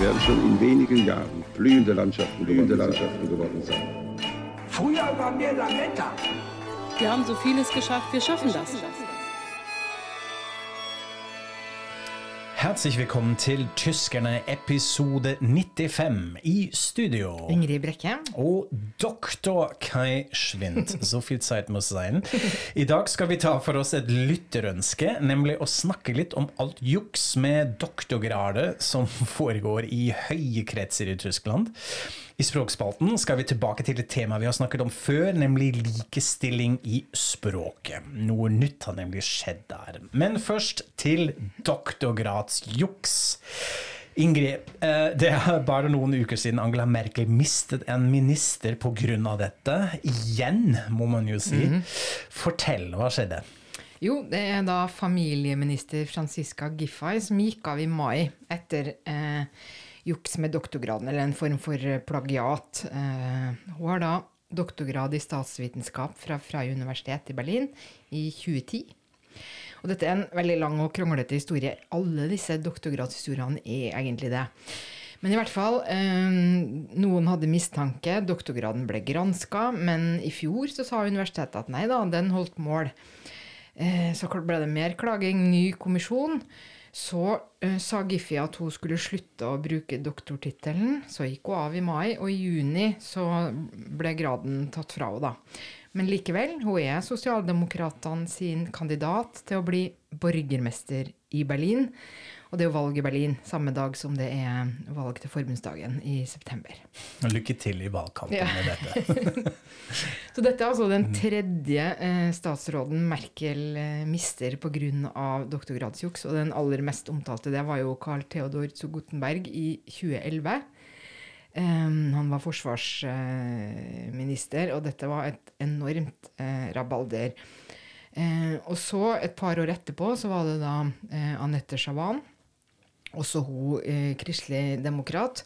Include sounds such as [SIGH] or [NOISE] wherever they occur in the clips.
Werden schon in wenigen Jahren blühende Landschaften, blühende Landschaften geworden sein. Früher waren wir Lametta. Wir haben so vieles geschafft, wir schaffen das. Herzlich velkommen til Tyskerne episode 95 i studio. Ingrid Brekke. Og doktor Kai Schwind. Så viel Zeit muss sein. I dag skal vi ta for oss et lytterønske, nemlig å snakke litt om alt juks med doktorgrader som foregår i høye kretser i Tyskland. I Språkspalten skal vi tilbake til et tema vi har snakket om før, nemlig likestilling i språket. Noe nytt har nemlig skjedd der. Men først til doktorgradsjuks. Ingrid, eh, det er bare noen uker siden Angela Merkel mistet en minister pga. dette. Igjen, må man jo si. Fortell, hva skjedde? Jo, det er da familieminister Franziska Giffey som gikk av i mai etter eh, juks med doktorgraden, eller en form for eh, plagiat. Eh, hun har da doktorgrad i statsvitenskap fra Freie universitet i Berlin i 2010. Og dette er en veldig lang og kronglete historie. Alle disse doktorgradshistoriene er egentlig det. Men i hvert fall, eh, noen hadde mistanke, doktorgraden ble granska, men i fjor så sa universitetet at nei da, den holdt mål. Så ble det mer klaging, ny kommisjon. Så eh, sa Giffi at hun skulle slutte å bruke doktortittelen. Så gikk hun av i mai, og i juni så ble graden tatt fra henne. Men likevel, hun er sosialdemokratene sin kandidat til å bli borgermester i Berlin. Og det er jo valg i Berlin samme dag som det er valg til forbundsdagen i september. Lykke til i valgkampen Ja. med dette. [LAUGHS] Så dette er altså den tredje eh, statsråden Merkel eh, mister pga. doktorgradsjuks. Og den aller mest omtalte det var jo Carl Theodor zu Gutenberg i 2011. Um, han var forsvarsminister, og dette var et enormt uh, rabalder. Uh, og så, et par år etterpå, så var det da eh, Anette Chavan, også hun eh, kristelig demokrat.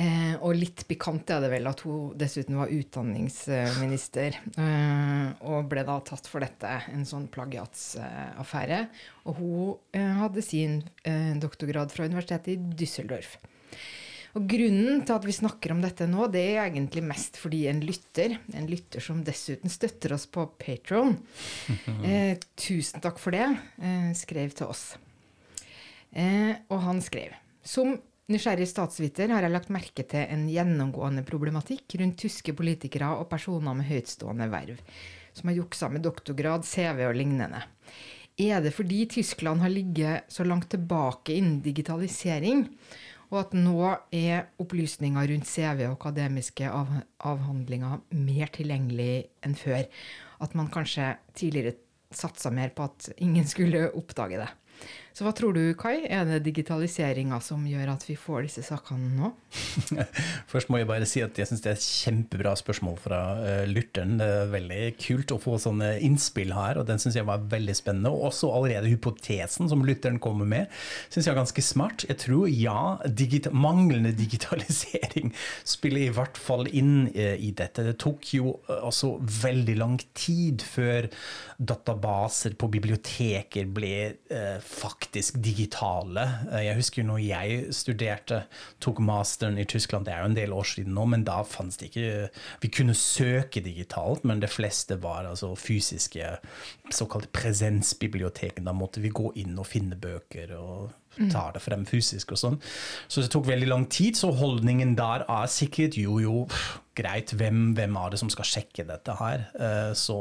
Eh, og litt pikant er det vel at hun dessuten var utdanningsminister. Eh, og ble da tatt for dette, en sånn plagiatsaffære. Og hun eh, hadde sin eh, doktorgrad fra universitetet i Düsseldorf. Og grunnen til at vi snakker om dette nå, det er egentlig mest fordi en lytter, en lytter som dessuten støtter oss på Patron, [LAUGHS] eh, tusen takk for det, eh, skrev til oss. Eh, og han skrev Som nysgjerrig statsviter har jeg lagt merke til en gjennomgående problematikk rundt tyske politikere og personer med høytstående verv, som har juksa med doktorgrad, CV og lignende. Er det fordi Tyskland har ligget så langt tilbake innen digitalisering, og at nå er opplysninger rundt CV og akademiske av, avhandlinger mer tilgjengelig enn før? At man kanskje tidligere satsa mer på at ingen skulle oppdage det. Så hva tror du, Kai? Er det digitaliseringa som gjør at vi får disse sakene nå? [LAUGHS] Først må jeg bare si at jeg syns det er et kjempebra spørsmål fra uh, lytteren. Det er veldig kult å få sånne innspill her, og den syns jeg var veldig spennende. Og også allerede hypotesen som lytteren kommer med, syns jeg er ganske smart. Jeg tror ja, digita manglende digitalisering [LAUGHS] spiller i hvert fall inn uh, i dette. Det tok jo uh, også veldig lang tid før databaser på biblioteker ble uh, faktisk digitale. Eh, Jeg husker jo når jeg studerte, tok masteren i Tyskland, det er jo en del år siden nå, men da fantes det ikke Vi kunne søke digitalt, men det fleste var altså fysiske såkalte presensbibliotekene. Da måtte vi gå inn og finne bøker og ta det frem fysisk og sånn. Så det tok veldig lang tid, så holdningen der er sikkert jo, jo, greit, hvem, hvem er det som skal sjekke dette her? Eh, Så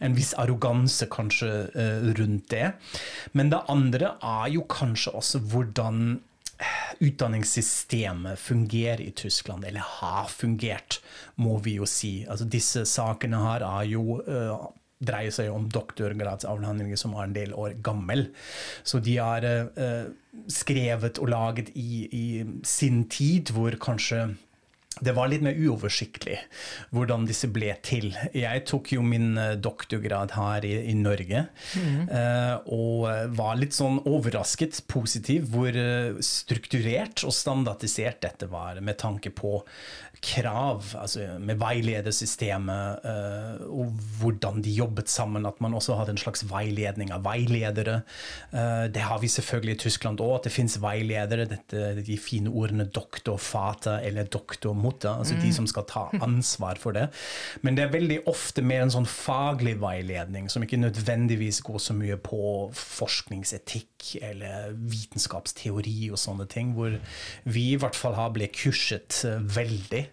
en viss arroganse kanskje eh, rundt det. Men det andre er jo kanskje også hvordan utdanningssystemet fungerer i Tyskland, eller har fungert, må vi jo si. Altså disse sakene her er jo eh, dreier seg om doktorgradsavhandlinger som er en del år gammel. Så de er eh, skrevet og laget i, i sin tid, hvor kanskje det var litt mer uoversiktlig hvordan disse ble til. Jeg tok jo min eh, doktorgrad her i, i Norge, eh, og var litt sånn overrasket positiv hvor eh, strukturert og standardisert dette var med tanke på krav, altså med veiledersystemet, eh, og hvordan de jobbet sammen. At man også hadde en slags veiledning av veiledere. Eh, det har vi selvfølgelig i Tyskland òg, at det fins veiledere. Dette, de fine ordene 'doktor fata' eller 'doktor mutter', altså de som skal ta ansvar for det. Men det er veldig ofte mer en sånn faglig veiledning, som ikke nødvendigvis går så mye på forskningsetikk eller vitenskapsteori og sånne ting, hvor vi i hvert fall har blitt kurset eh, veldig.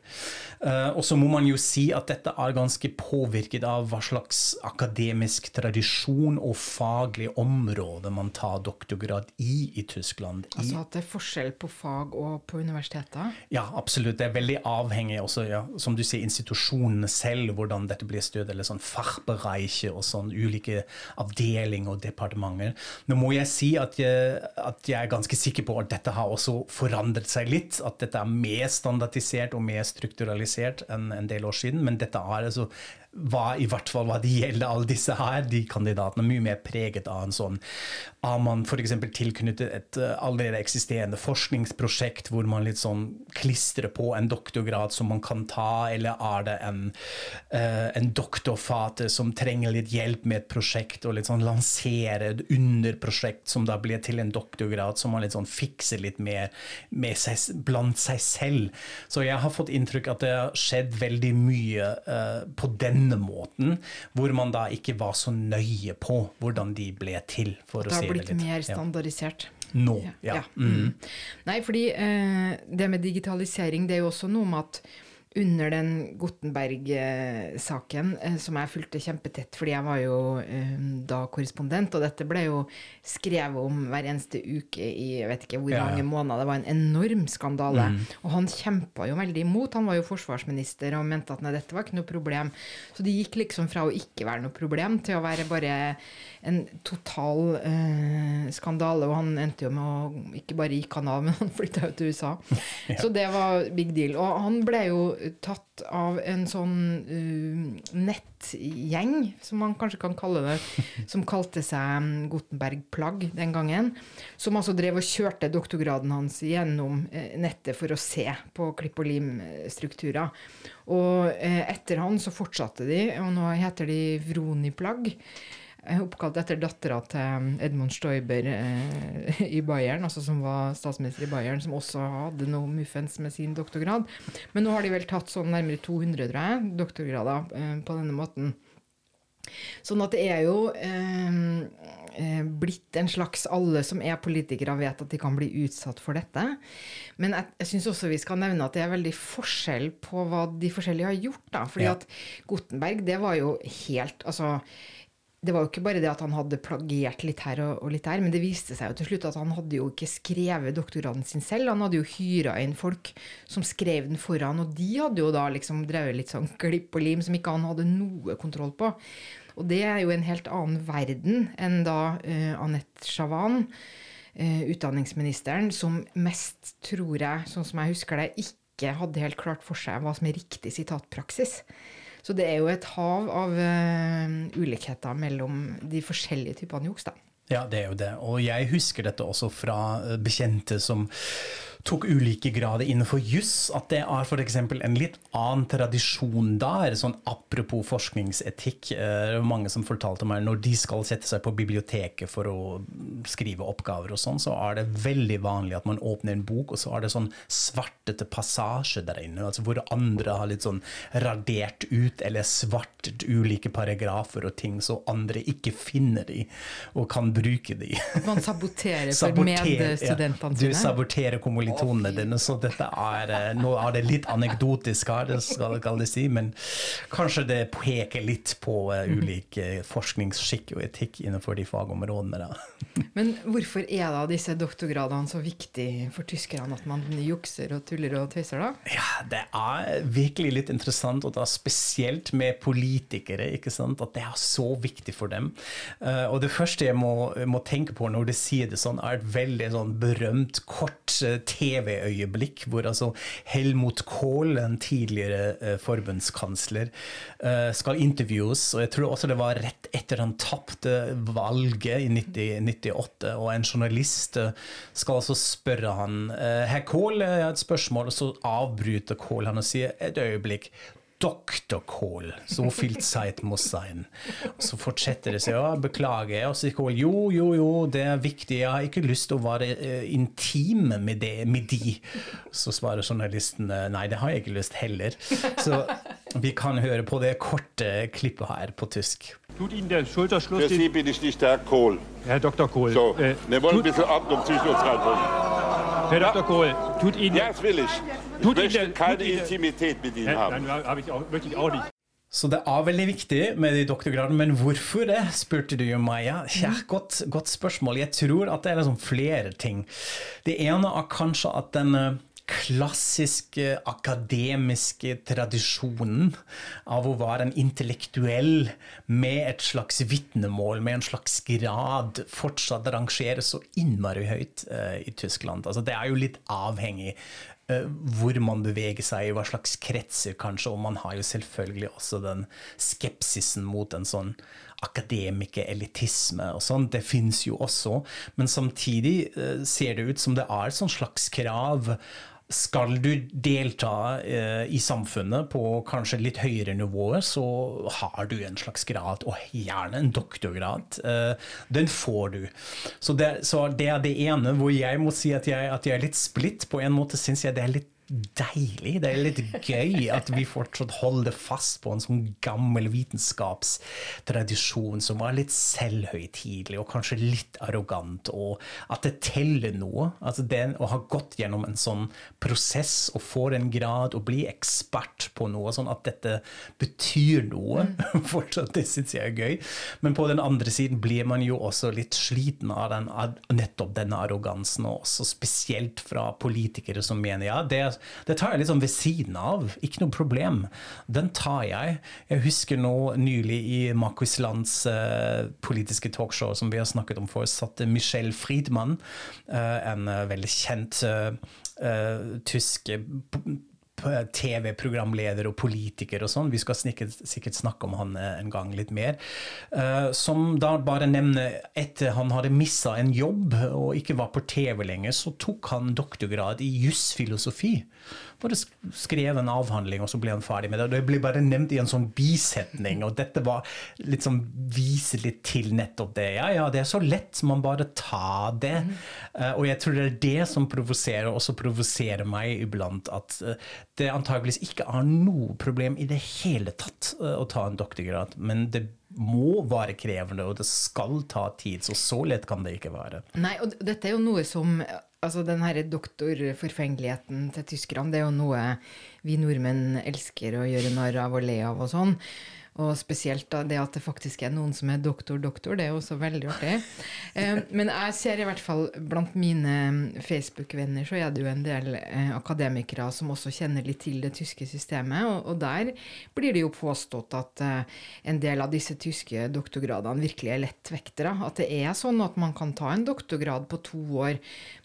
Eh, og så må man jo si at dette er ganske påvirket av hva slags akademisk tradisjon og faglig område man tar doktorgrad i i Tyskland. Altså at det er forskjell på fag og på universiteter? ja, absolutt. Det er veldig avhengig også, ja, som du sier, institusjonene selv, hvordan dette blir stødd, eller sånn fachbereiche og sånn ulike avdelinger og departementer. Nå må jeg si at jeg, at jeg er ganske sikker på at dette har også forandret seg litt. At dette er mer standardisert og mer strukturalisert enn en del år siden. Men dette er altså hva, i hvert fall hva det gjelder alle disse her, de kandidatene, mye mer preget av en sånn Har man f.eks. tilknyttet et uh, allerede eksisterende forskningsprosjekt hvor man litt sånn klistrer på en doktorgrad som man kan ta, eller er det en, uh, en doktorfate som trenger litt hjelp med et prosjekt, og litt sånn lansere et underprosjekt som da blir til en doktorgrad, som man litt sånn fikser litt mer med seg, blant seg selv. Så jeg har fått inntrykk at det har skjedd veldig mye uh, på denne måten, hvor man da ikke var så nøye på hvordan de ble til, for å har si det blitt litt. mer Ja. standardisert. Nå, ja. Mm. Nei, fordi eh, det med digitalisering, det er jo også noe med at under den Gutenberg-saken, eh, som jeg fulgte kjempetett, fordi jeg var jo eh, da korrespondent, og dette ble jo skrevet om hver eneste uke i jeg vet ikke hvor Ja, ja. mange måneder. Det var en enorm skandale. Mm. Og han kjempa jo veldig imot. Han var jo forsvarsminister og mente at nei, dette var ikke noe problem. Så det gikk liksom fra å ikke være noe problem til å være bare en total eh, skandale. Og han endte jo med å Ikke bare gikk han av, [LAUGHS] men han flytta jo til USA. [LAUGHS] Så det var big deal. Og han ble jo tatt av en sånn uh, nettgjeng, som man kanskje kan kalle det, [LAUGHS] som kalte seg mm, Gutenberg-plagg den gangen. Som altså drev og kjørte doktorgraden hans gjennom eh, nettet for å se på klipp og lim-strukturer. Og eh, etter han så fortsatte de, og nå heter de Vroni-plagg. eh, Oppkalt etter dattera til Edmund Stoiber eh, i Bayern, altså som var statsminister i Bayern, som også hadde noe muffens med sin doktorgrad. Men nå har de vel tatt sånn nærmere 200, tror jeg, doktorgrader eh, på denne måten. Sånn at det er jo eh, eh, blitt en slags Alle som er politikere, vet at de kan bli utsatt for dette. Men jeg, jeg syns også vi skal nevne at det er veldig forskjell på hva de forskjellige har gjort. da, fordi Ja. at Gutenberg, det var jo helt Altså det var jo ikke bare det at han hadde plagiert litt her og, og litt der, men det viste seg jo til slutt at han hadde jo ikke skrevet doktorgraden sin selv. Han hadde jo hyra inn folk som skrev den for han, og de hadde jo da liksom drevet litt sånn klipp og lim som ikke han hadde noe kontroll på. Og det er jo en helt annen verden enn da uh, Anette Chavan, uh, utdanningsministeren, som mest, tror jeg, sånn som jeg husker det, ikke hadde helt klart for seg hva som er riktig sitatpraksis. Så det er jo et hav av uh, ulikheter mellom de forskjellige typene juks, da. Ja, det er jo det. Og jeg husker dette også fra eh, bekjente som tok ulike grader innenfor juss, at det er f.eks. en litt annen tradisjon der. Sånn apropos forskningsetikk. eh, Det var mange som fortalte meg når de skal sette seg på biblioteket for å skrive oppgaver og sånn, så er det veldig vanlig at man åpner en bok, og så er det sånn svartete passasje der inne. altså Hvor andre har litt sånn radert ut eller svartet ulike paragrafer og ting, så andre ikke finner de og kan bruke de. Man saboterer for medstudentene sine? Du sine. Saboterer kommilitonene dine, så dette er eh, Nå er det litt anekdotisk her, det skal, skal jeg si, men kanskje det peker litt på eh, ulik eh, forskningsskikk og etikk innenfor de fagområdene. Da. [LAUGHS] Men hvorfor er da disse doktorgradene så viktige for tyskerne at man jukser og tuller og tøyser, da? Ja, det er virkelig litt interessant, og da spesielt med politikere, ikke sant, at det er så viktig for dem. Og det første jeg må, må tenke på når du sier det sånn, er et veldig sånn berømt, kort TV-øyeblikk hvor altså Helmut Kohl, en tidligere eh, forbundskansler, eh, skal intervjues. Og jeg tror også det var rett etter han tapte valget i 1998, og en journalist eh, skal altså spørre han Herr Kohl, jeg har et spørsmål, og så avbryter Kohl han og sier et øyeblikk. Dr. Kohl, so viel Zeit muss sein. Og så fortsetter det seg. Ja, beklager. Og så sier Kohl jo, jo, jo, det er viktig. Jeg har ikke lyst til å være uh, intim med, det, med de. Så svarer journalisten nei, det har jeg ikke lyst heller. Så vi kan høre på det korte klippet her på tysk. Tut Ihnen der Schulterschluss, Für Sie bin ich nicht der Kohl. Herr Dr. Kohl, So, äh, wir wollen ein bisschen Ordnung zwischen uns reinbringen. Herr Dr. Kohl, tut Ihnen, Ja, das will ich. Ich Tut Ihnen möchte keine tut Ihnen- Intimität mit Ihnen haben. nein, habe ich auch, möchte ich auch nicht. Så det er veldig viktig med de doktorgradene, men hvorfor det, spurte du jo meg. Ja, ja, godt, godt spørsmål. Jeg tror at det er liksom flere ting. Det ene er kanskje at den eh, klassiske akademiske tradisjonen av å være en intellektuell med et slags vitnemål, med en slags grad, fortsatt rangeres så innmari høyt uh, i Tyskland. Altså, det er jo litt avhengig uh, hvor man beveger seg, i hva slags kretser kanskje, og man har jo selvfølgelig også den skepsisen mot en sånn akademikerelitisme og sånn, det fins jo også, men samtidig uh, ser det ut som det er et sånn slags krav skal du delta eh, i samfunnet på kanskje litt høyere nivå, så har du en slags grad, og gjerne en doktorgrad. Eh, den får du. Så det, så det er det ene hvor jeg må si at jeg, at jeg er litt splitt. På en måte syns jeg det er litt deilig. Det er litt gøy at vi fortsatt holder fast på en sånn gammel vitenskapstradisjon som var litt selvhøytidelig og kanskje litt arrogant, og at det teller noe. Altså det å ha gått gjennom en sånn prosess og får en grad og bli ekspert på noe, sånn at dette betyr noe, [LAUGHS] fortsatt, det syns jeg er gøy. Men på den andre siden blir man jo også litt sliten av, den, nettopp denne arrogansen, og også spesielt fra politikere som mener ja, det, det tar jeg sånn ved siden av, ikke noe problem. Den tar jeg. Jeg husker nå nylig i Marcus Lands eh, politiske talkshow som vi har snakket om før, satt Michelle Friedmann, eh, en eh, veldig kjent tysk TV-programleder og politiker og sånn, vi skal sikkert snakke om han eh, en gang litt mer, eh, som da bare nevner etter han hadde missa en jobb og ikke var på TV lenger, så tok han doktorgrad i jusfilosofi. Bare skrev en avhandling, og så ble han ferdig med det. Det ble bare nevnt i en sånn bisetning, og dette var litt sånn viser litt til nettopp det. Ja, ja, det er så lett, man bare tar det. Eh, og jeg tror det er det som provoserer, og også provoserer meg iblant, at uh, det antageligvis ikke er noe problem i det hele tatt uh, å ta en doktorgrad, men det må være krevende, og det skal ta tid, så så lett kan det ikke være. Nei, og dette er jo noe som Altså, den her doktorforfengeligheten til tyskerne, det er jo noe vi nordmenn elsker å gjøre narr av og le av og sånn. Og spesielt da det at det faktisk er noen som er doktor-doktor, det er jo også veldig artig. [LAUGHS] Eh, men jeg ser i hvert fall blant mine Facebook-venner så er det jo en del eh, akademikere som også kjenner litt til det tyske systemet, og, og der blir det jo påstått at eh, en del av disse tyske doktorgradene virkelig er lettvektere. At det er sånn at man kan ta en doktorgrad på to år,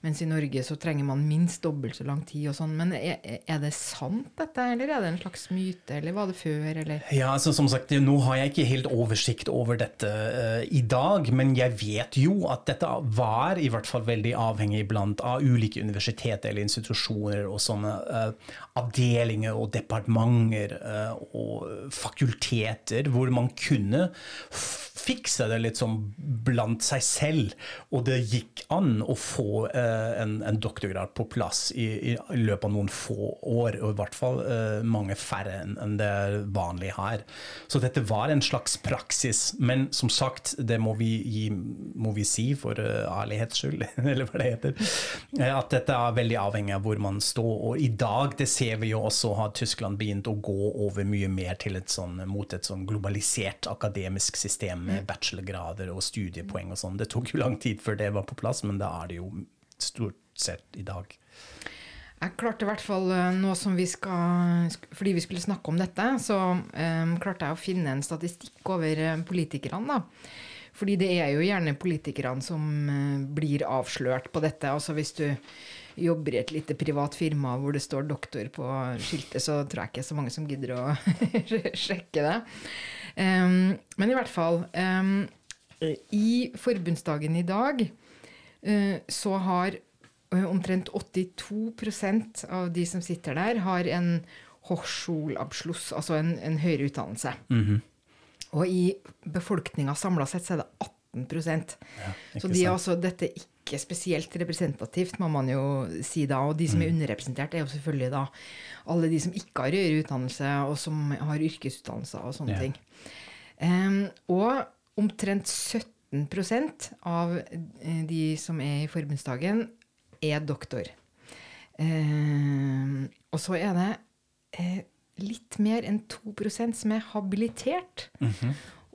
mens i Norge så trenger man minst dobbelt så lang tid og sånn. Men er, er det sant dette, eller er det en slags myte, eller var det før, eller? Ja, altså som sagt, Nå har jeg ikke helt oversikt over dette uh, i dag, men jeg vet jo at dette var i hvert fall veldig avhengig blant av ulike universiteter eller institusjoner og sånne uh, avdelinger og departementer uh, og fakulteter hvor man kunne f- seg det litt sånn blant seg selv, og det gikk an å få eh, en, en doktorgrad på plass i, i, løpet av noen få år, og i hvert fall eh, mange færre enn det er vanlig her. Så dette var en slags praksis, men som sagt, det må vi, gi, må vi si for uh, ærlighets skyld, [LAUGHS] eller hva det heter, eh, at dette er veldig avhengig av hvor man står. Og i dag, det ser vi jo også, har Tyskland begynt å gå over mye mer til et sånn, mot et sånn globalisert akademisk system med bachelorgrader og studiepoeng og sånn. Det tok jo lang tid før det var på plass, men da er det jo stort sett i dag. Jeg klarte i hvert fall eh, nå som vi skal Fordi vi skulle snakke om dette, så um, klarte jeg å finne en statistikk over eh, politikerne, da. Fordi det er jo gjerne politikerne som blir avslørt på dette. Altså hvis du jobber i et lite privat firma hvor det står doktor på skiltet, så tror jeg ikke så mange som gidder å [LAUGHS] sjekke det. Um, men i hvert fall um, I forbundsdagen i dag uh, så har uh, omtrent 82 av de som sitter der, har en Hochschulabschluss, altså en, en høyere utdannelse. Og i befolkninga samla sett så er det 18 Ja, Så de er altså, dette er ikke spesielt representativt, må man jo si da. Og de som er underrepresentert, er jo selvfølgelig da alle de som ikke har høyere utdannelse, og som har yrkesutdannelser og sånne Ja. ting. Um, og omtrent 17 av eh, de som er i forbundsdagen, er doktor. Um, og så er det uh, litt mer enn 2 som er habilitert.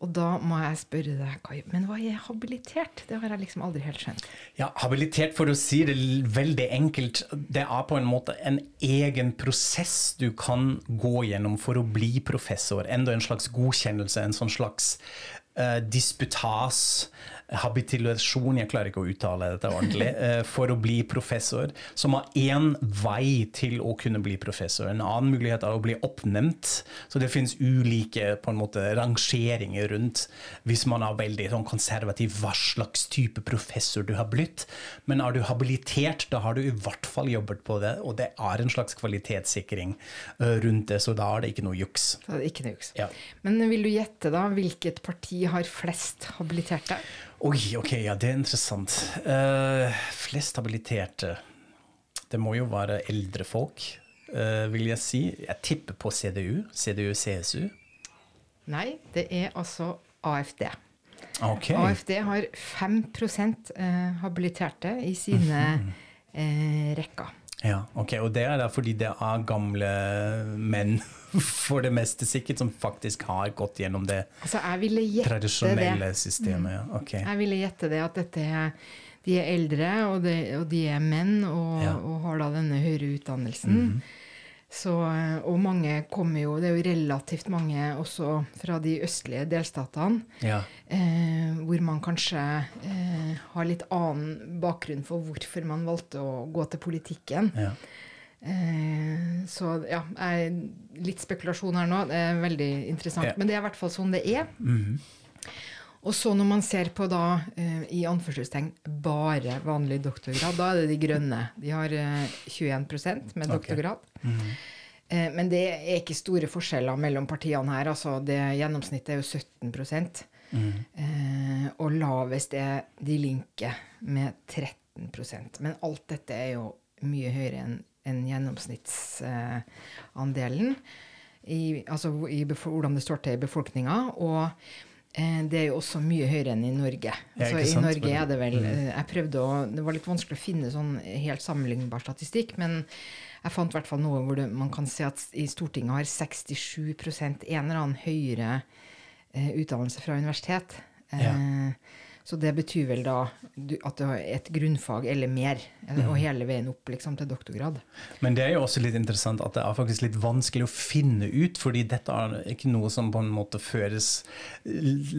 Og da må jeg spørre deg, Kai, men hva er habilitert? Det har jeg liksom aldri helt skjønt. Ja, habilitert, for å si det veldig enkelt, det er på en måte en egen prosess du kan gå gjennom for å bli professor. Enda en slags godkjennelse, en sånn slags uh, disputas, habilitasjon, jeg klarer ikke å uttale dette ordentlig, [LAUGHS] eh, for å bli professor, som har én vei til å kunne bli professor. En annen mulighet er å bli oppnevnt. Så det finnes ulike på en måte, rangeringer rundt hvis man er veldig sånn konservativ, hva slags type professor du har blitt. Men er du habilitert, da har du i hvert fall jobbet på det, og det er en slags kvalitetssikring eh, rundt det, så da er det ikke noe juks. Det er ikke noe juks. Ja. Men vil du gjette da hvilket parti har flest habiliterte? Oi, ok, ja, det er interessant. Uh, flest habiliterte. Det må jo være eldre folk, uh, vil jeg si. Jeg tipper på CDU. CDU-CSU. Nei, det er altså AFD. Okay. AFD har 5 eh, habiliterte i sine eh, rekker. Ja, ok, Og det er da fordi det er gamle menn, [LAUGHS] for det meste sikkert, som faktisk har gått gjennom det Altså, tradisjonelle det. systemet. Ja. Okay. Jeg ville gjette det at dette er de er eldre, og, det, og de er menn, og, Ja. Og har da denne høyere utdannelsen. Så, eh, og mange kommer jo, det er jo relativt mange også fra de østlige delstatene, Ja. eh, hvor man kanskje eh, har litt annen bakgrunn for hvorfor man valgte å gå til politikken. Ja. Eh, så ja, jeg, litt spekulasjon her nå. Det er veldig interessant. Ja. Men det er i hvert fall sånn det er. Og så når man ser på da, eh, i anførselstegn, bare vanlig doktorgrad, da er det de grønne. De har eh, 21% med Okay. doktorgrad. -hmm. men det er ikke store forskjeller mellom partiene her. altså det Gjennomsnittet er jo 17 eh, Og lavest er De Linke med 13% Men alt dette er jo mye høyere enn en gjennomsnittsandelen. Eh, altså i, hvordan det står til i befolkninga. Og eh, det er jo også mye høyere enn i Norge. Altså, ikke I sant? Norge er det vel eh, Jeg prøvde å Det var litt vanskelig å finne sånn helt sammenlignbar statistikk, men jeg fant i hvert fall noe hvor det, man kan se at i Stortinget har 67% en eller annen høyere utdannelse fra universitet. Eh, Så det betyr vel da at du har et grunnfag eller mer, eh, og hele veien opp liksom, til doktorgrad. Men det er jo også litt interessant at det er faktisk litt vanskelig å finne ut, fordi dette er ikke noe som på en måte føres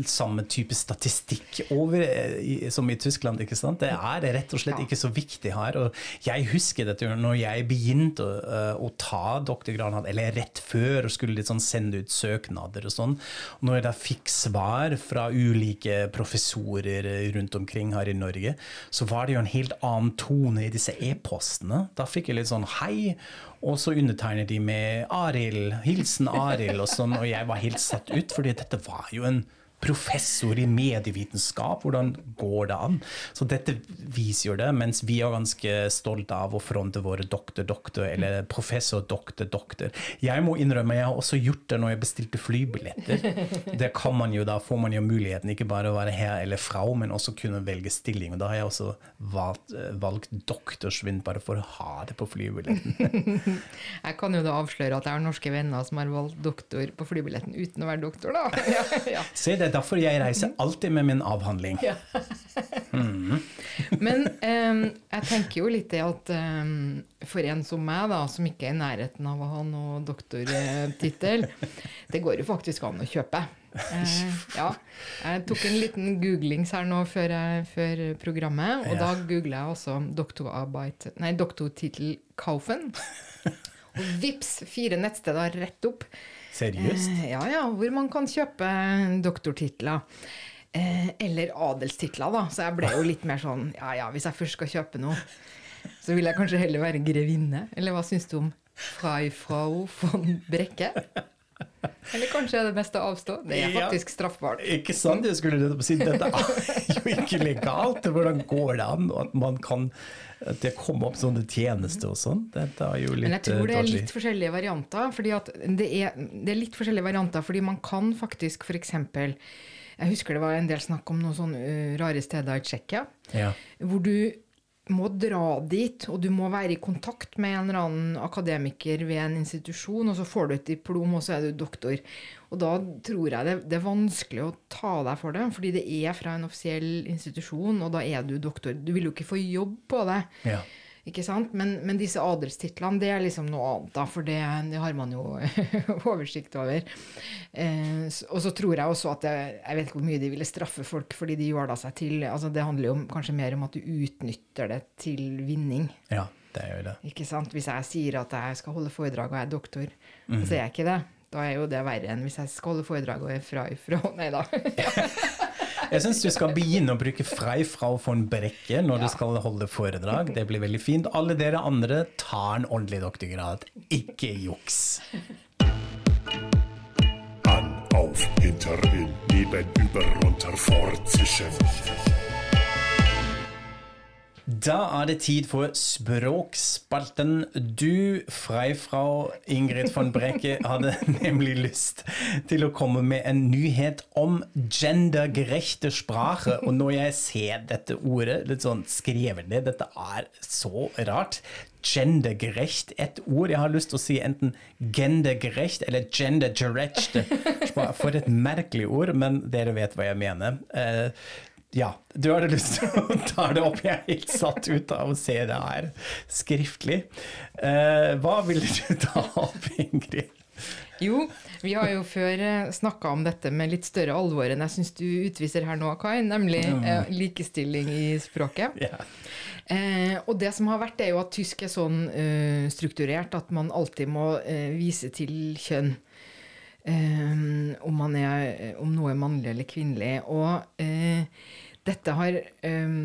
samme type statistikk over eh, som i Tyskland. ikke sant? Det er rett og slett ikke så viktig her. og Jeg husker dette når jeg begynte å, eh, å ta doktorgrad, eller rett før, og skulle litt sånn sende ut søknader og sånn. Og når jeg da fikk svar fra ulike professorer rundt omkring her i Norge, så var det jo en helt annen tone i disse e-postene. Da fikk jeg litt sånn hei, og så undertegner de med Arild, hilsen Arild, og sånn, og jeg var helt satt ut, fordi dette var jo en professor i medievitenskap, hvordan går det an? Så dette viser jo det, mens vi er ganske stolte av å fronte våre doktor, doktor, eller professor, doktor, doktor. Jeg må innrømme, jeg har også gjort det når jeg bestilte flybilletter. Det kan man jo, da får man jo muligheten, ikke bare å være her eller fra, men også kunne velge stilling. Og da har jeg også valgt, eh, valgt doktorsvinn bare for å ha det på flybilletten. [LAUGHS] Jeg kan jo da avsløre at jeg har norske venner som har valgt doktor på flybilletten uten å være doktor, da. [LAUGHS] Ja, ja. Se, det er derfor jeg reiser alltid med min avhandling. Men um, jeg tenker jo litt det at um, for en som meg, da, som ikke er i nærheten av å ha noe doktortittel, det går jo faktisk an å kjøpe. Uh, ja. Jeg tok en liten googlings her nå før, jeg, før programmet, og Ja. da googla jeg også doktorarbeit Nei, doktortittel Kaufen. Og vips, fire nettsteder rett opp. Seriøst? Eh, ja, ja, hvor man kan kjøpe doktortitler. Eh, eller adelstitler, da. Så jeg ble jo litt mer sånn ja ja, hvis jeg først skal kjøpe noe, så vil jeg kanskje heller være grevinne. Eller hva syns du om Freifrau von Brekke? Eller kanskje er det best å avstå? Det er Ja. faktisk straffbart. Ikke sant? Jeg skulle nettopp si dette er jo ikke legalt. Hvordan går det an at man kan at det kommer opp sånne tjenester og sånn? Dette er jo litt Men jeg tror det er eh, litt forskjellige varianter. Fordi det, er, det er litt forskjellige varianter, fordi man kan faktisk f.eks. Jeg husker det var en del snakk om noen sånne uh, rare steder i Tsjekkia. Ja. Hvor du må dra dit, og du må være i kontakt med en eller annen akademiker ved en institusjon, og så får du et diplom, og så er du doktor. Og da tror jeg det, det er vanskelig å ta deg for det, fordi det er fra en offisiell institusjon, og da er du doktor. Du vil jo ikke få jobb på det. Ja. Ikke sant? Men, men disse adelstitlene, det er liksom noe annet, da, for det, det har man jo [LAUGHS] oversikt over. Eh, og så tror jeg også at det, Jeg vet ikke hvor mye de ville straffe folk fordi de jåla seg til altså Det handler jo om, kanskje mer om at du utnytter det til vinning. ja, det gjør det. Ikke sant? Hvis jeg sier at jeg skal holde foredrag og jeg er doktor, og så er jeg ikke det, da er jo det verre enn hvis jeg skal holde foredrag og er fra ifra. [LAUGHS] Nei da. [LAUGHS] Jeg syns du skal begynne å bruke Freifrau von Brekke når du skal holde foredrag. Det blir veldig fint. Alle dere andre tar en ordentlig doktorgrad. Ikke juks. An, auf, hinter, in, neben, über, runter, fortzischen. Da er det tid for Språkspalten. Du, Freifrau Ingrid von Brekke, hadde [LAUGHS] nemlig lyst til å komme med en nyhet om gendergerechte sprache. Og når jeg ser dette ordet litt sånn skrevet ned, dette er så rart. Gendergerecht, et ord. Jeg har lyst til å si enten gendergerecht eller gendergerecht. [LAUGHS] For et merkelig ord, men dere vet hva jeg mener. Eh, ja, du hadde lyst til å [LAUGHS] ta det opp. Jeg er helt satt ut av å se det her skriftlig. Eh, hva ville du [LAUGHS] ta opp, Ingrid? Jo, vi har jo før snakka om dette med litt større alvor enn jeg syns du utviser her nå, Kai, nemlig eh, likestilling i språket. Yeah. Eh, og det som har vært, er jo at tysk er sånn uh, strukturert at man alltid må uh, vise til kjønn. Eh, om, man er, om noe er mannlig eller kvinnelig. Og eh, dette har eh,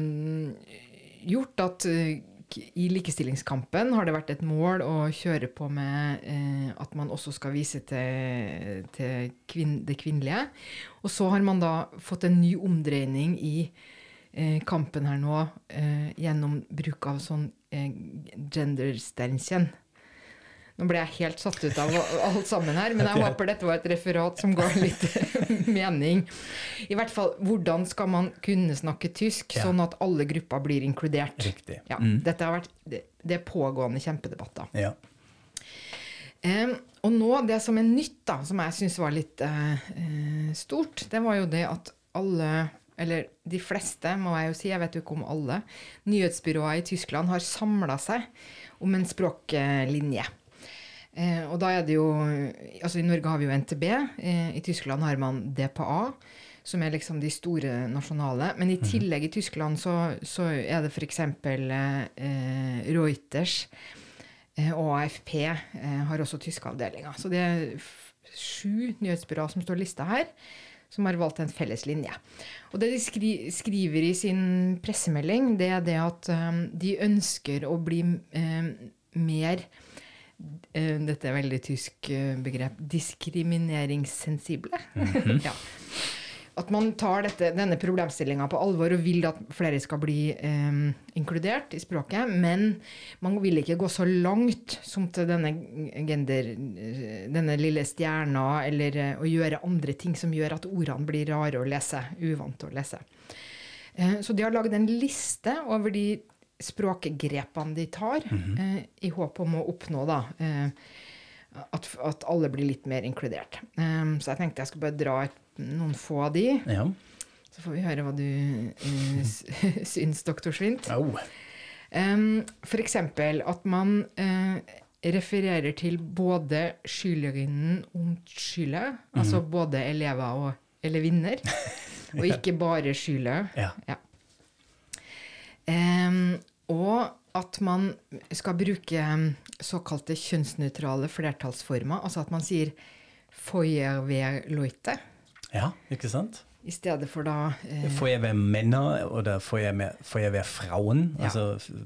gjort at eh, i likestillingskampen har det vært et mål å kjøre på med eh, at man også skal vise til, til kvin det kvinnelige. Og så har man da fått en ny omdreining i eh, kampen her nå eh, gjennom bruk av sånn eh, gendersternchen. Nå ble jeg helt satt ut av alt sammen her, men jeg håper dette var et referat som ga litt [LAUGHS] mening. I hvert fall, hvordan skal man kunne snakke tysk Ja. sånn at alle grupper blir inkludert? Riktig. Ja, Mm. dette har vært, det, det er pågående kjempedebatter. Ja. Um, og nå, det som er nytt, da, som jeg syns var litt eh, stort, det var jo det at alle, eller de fleste, må jeg jo si, jeg vet jo ikke om alle, nyhetsbyråer i Tyskland har samla seg om en språklinje. Eh, og da er det jo Altså, i Norge har vi jo NTB. Eh, I Tyskland har man DPA, som er liksom de store nasjonale. Men i tillegg i Tyskland så, så er det f.eks. Eh, Reuters. Eh, Og AFP eh, har også tyske avdelinger. Så det er sju nyhetsbyråer som står lista her, som har valgt en felles linje. Og det de skri skriver i sin pressemelding, det er det at um, de ønsker å bli um, mer eh, Dette er veldig tysk eh, begrep. Diskrimineringssensible. [LAUGHS] ja. At man tar dette, denne problemstillinga på alvor og vil at flere skal bli eh, inkludert i språket, men man vil ikke gå så langt som til denne gender, eh, denne lille stjerna, eller eh, å gjøre andre ting som gjør at ordene blir rare å lese, uvant å lese. Eh, så de har lagd en liste over de språkgrepene de tar, eh, i håp om å oppnå da, eh, at, at alle blir litt mer inkludert. Eh, så jeg tenkte jeg skulle bare dra et, noen få av de, ja. så får vi høre hva du eh, [LAUGHS] syns, doktor Svint. Oh. Um, for eksempel at man uh, refererer til både skylerinnen und Schüler, altså både elever og elevinner, [LAUGHS] og ikke bare Schüler. Ja. Em, og at man skal bruke såkalte kjønnsnøytrale flertallsformer, altså at man sier Feuerwehrleute Ja, ikke sant? I stedet for da eh, Får jeg være menner, eller får jeg, med, får jeg være frauen? Ja. Altså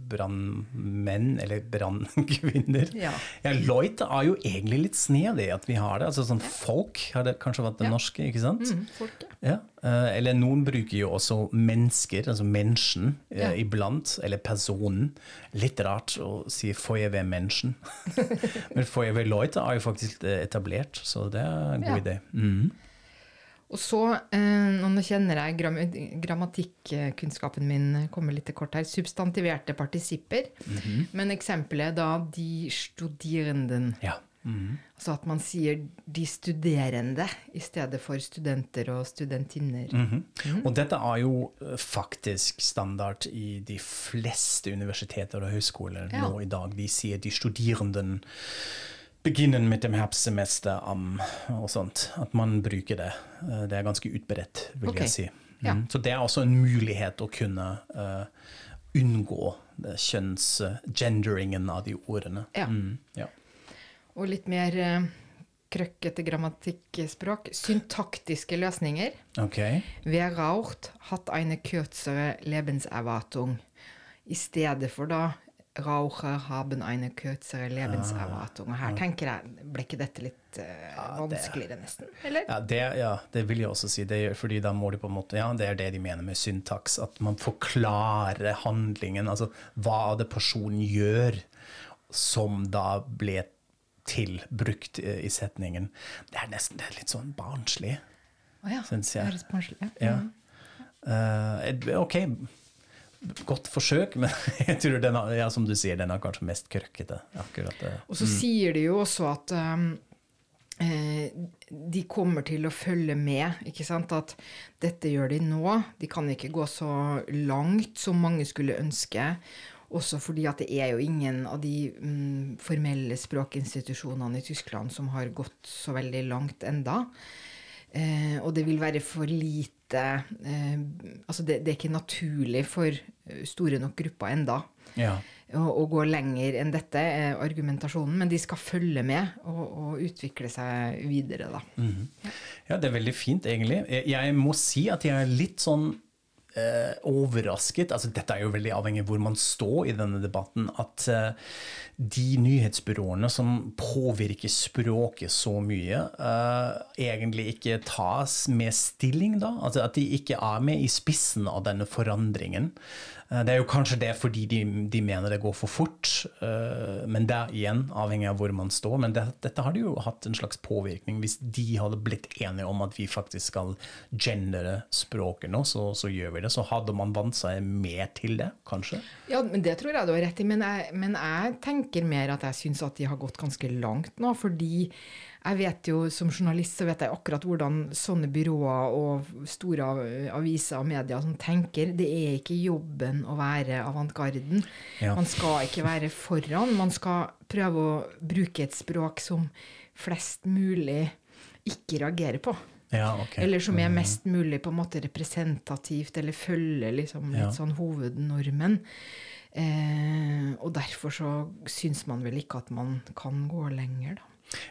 brannmenn eller brannkvinner? Ja. ja, Lloyd er jo egentlig litt snedig at vi har det. Altså sånn folk har det kanskje vært det Ja. norske, ikke sant? mm, folk, Ja. eh, eller noen bruker jo også mennesker, altså mennesken, eh, iblant. Eller personen. Litt rart å si 'får jeg være mennesken'? [LAUGHS] Men 'får jeg være Lloyd' er jo faktisk eh, etablert, så det er en god idé. Mhm. Og så, eh, nå kjenner jeg gram grammatikkunnskapen min kommer litt til kort her, substantiverte partisipper. Mhm. Men eksempelet er da de studierenden. Ja. Mhm. Altså at man sier de studerende i stedet for studenter og studentinner. Mhm. Og dette er jo eh, faktisk standard i de fleste universiteter og høyskoler Ja. nå i dag. De sier de studerenden beginnen med dem Herbstsemester am og sånt. At man bruker det. Eh, Det er ganske utbredt, vil okay. jeg si. Ja. Mhm. Så det er også en mulighet å kunne uh, unngå det kjønnsgenderingen av de ordene. Ja. Mm, ja. Og litt mer uh, krøkkete grammatikkspråk. Syntaktiske løsninger. Okay. Wer raucht, hat eine kürzere Lebenserwartung. I stedet for da Raucher haben eine kürzere Lebenserwartung. Og her tenker jeg, ble ikke dette litt eh, vanskeligere, nesten? Eller? Ja det, ja, det vil jeg også si. Det, fordi da må de på en måte, ja, det er det de mener med syntaks. At man forklarer handlingen. Altså hva det personen gjør, som da ble til brukt eh, i setningen. Det er nesten det er litt sånn barnslig, oh, ja, syns det jeg. høres barnslig ja. Ja. Uh, ok, godt forsøk, men [LAUGHS] jeg tror den har, ja, som du sier, den er kanskje mest krøkkete. Akkurat det. Og så sier de jo også at um, eh, de kommer til å følge med. ikke sant? At dette gjør de nå. De kan ikke gå så langt som mange skulle ønske. Også fordi at det er jo ingen av de mm, formelle språkinstitusjonene i Tyskland som har gått så veldig langt enda. Eh, og det vil være for lite eh, Altså det, det er ikke naturlig for eh, store nok grupper enda Ja. å, å gå lenger enn dette, er argumentasjonen. Men de skal følge med og, og utvikle seg videre, da. Ja, det er veldig fint, egentlig. Jeg, jeg må si at jeg er litt sånn eh, overrasket. Altså, dette er jo veldig avhengig av hvor man står i denne debatten. At eh, de nyhetsbyråene som påvirker språket så mye, eh, egentlig ikke tas med stilling, da. Altså at de ikke er med i spissen av denne forandringen. Eh, Det er jo kanskje det fordi de, de mener det går for fort, eh, men det er igjen avhengig av hvor man står. Men det, dette hadde jo hatt en slags påvirkning. Hvis de hadde blitt enige om at vi faktisk skal gendere språket nå, så, så gjør vi det. Så hadde man vant seg mer til det, kanskje. Ja, men Det tror jeg du har rett i, men jeg, men jeg tenker mer at jeg syns at de har gått ganske langt nå. Fordi jeg vet jo, som journalist så vet jeg akkurat hvordan sånne byråer og store aviser og medier som tenker. Det er ikke jobben å være avantgarden. Ja. Man skal ikke være foran. Man skal prøve å bruke et språk som flest mulig ikke reagerer på. Ja, okay. Eller som er mest mulig på en måte representativt, eller følger liksom litt Ja. sånn hovednormen. Eh, og derfor så syns man vel ikke at man kan gå lenger, da.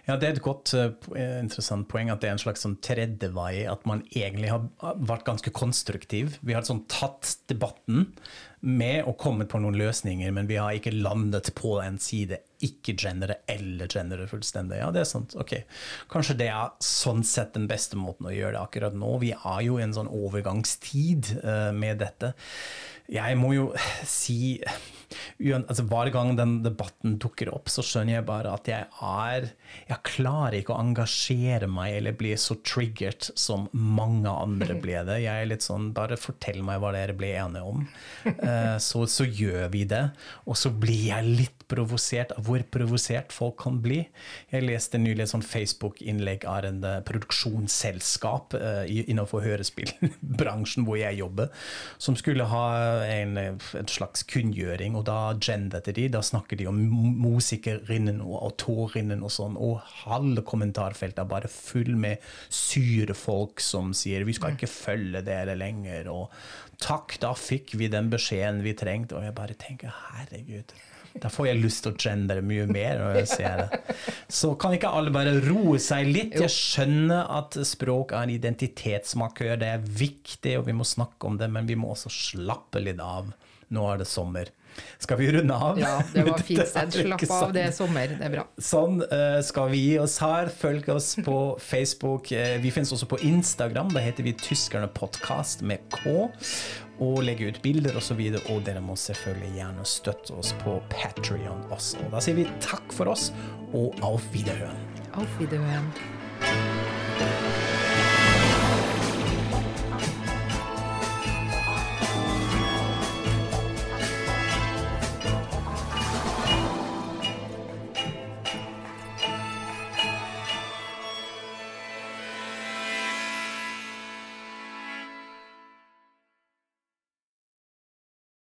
Ja, Det er et godt, eh, eh, interessant poeng at det er en slags sånn tredje vei. At man egentlig har vært ganske konstruktiv. Vi har sånn tatt debatten med og kommet på noen løsninger, men vi har ikke landet på en side. Ikke gendere eller genere fullstendig. Ja, det er sant. Ok. Kanskje det er sånn sett den beste måten å gjøre det akkurat nå. Vi er jo i en sånn overgangstid uh, med dette. Jeg må jo si altså Hver gang den debatten dukker opp, så skjønner jeg bare at jeg er Jeg klarer ikke å engasjere meg eller bli så triggert som mange andre ble det. Jeg er litt sånn Bare fortell meg hva dere ble enige om. Uh, Så, så gjør vi det. Og så blir jeg litt provosert av hvor provosert folk kan bli. Jeg leste nylig et sånn Facebook-innlegg av en eh, produksjonsselskap uh, innenfor hørespillbransjen hvor jeg jobber, som skulle ha en, en slags kunngjøring. Og da gender de, da snakker de om musikerinnen og autorinnen og sånn, og halve kommentarfeltet er bare full med syre folk som sier 'vi skal ikke følge dere lenger', og 'takk, da fikk vi den beskjeden vi trengte', og jeg bare tenker 'herregud'. Da får jeg lyst til å gendere mye mer når jeg ser det. Så kan ikke alle bare roe seg litt? Jeg skjønner at språk er en identitetsmarkør, det er viktig, og vi må snakke om det, men vi må også slappe litt av. Nå er det sommer. Skal vi runde av? Ja, det var [LAUGHS] fint ikke Slapp av, det er sommer. Det er bra. Sånn eh, skal vi gi oss her. Følg oss på [LAUGHS] Facebook. Eh, vi finnes også på Instagram. Da heter vi Tyskerne Podcast med K. Og legge ut bilder osv. Og, så videre. og dere må selvfølgelig gjerne støtte oss på Patrion også. Da sier vi takk for oss, og auf Wiederhøren. Auf Wiederhören.